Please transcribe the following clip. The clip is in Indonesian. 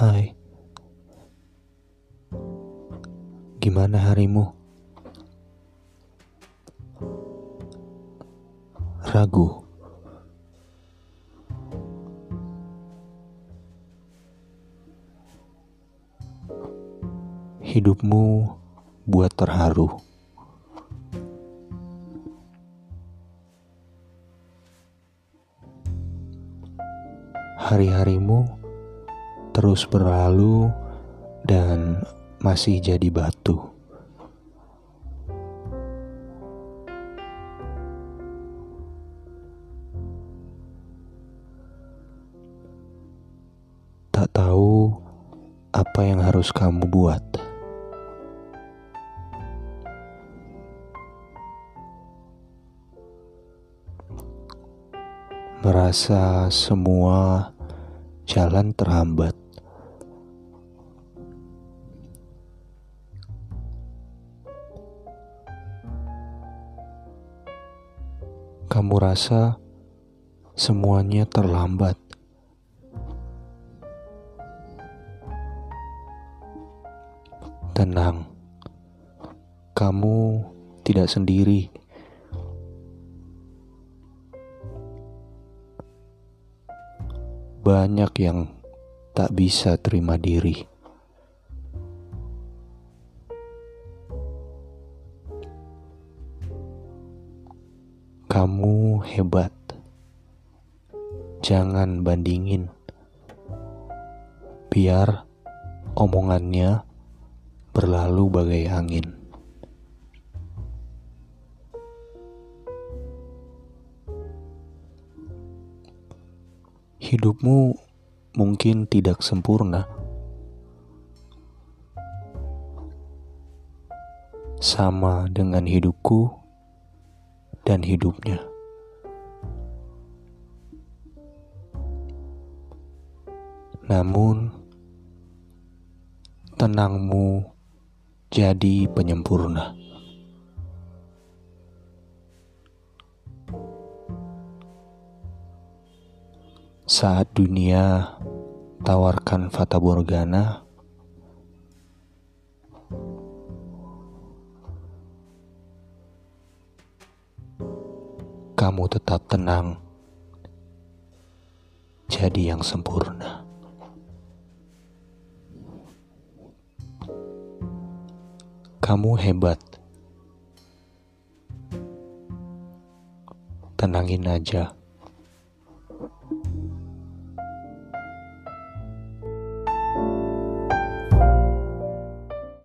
Hai, gimana harimu? Ragu, hidupmu buat terharu. Hari-harimu terus berlalu dan masih jadi batu. Tak tahu apa yang harus kamu buat. Merasa semua jalan terhambat. Kamu rasa semuanya terlambat. Tenang, kamu tidak sendiri. Banyak yang tak bisa terima diri. Kamu hebat. Jangan bandingin. Biar omongannya berlalu bagai angin. Hidupmu mungkin tidak sempurna, sama dengan hidupku dan hidupnya. Namun, tenangmu jadi penyempurna. Saat dunia tawarkan fata morgana, kamu tetap tenang, jadi yang sempurna. Kamu hebat. Tenangin aja.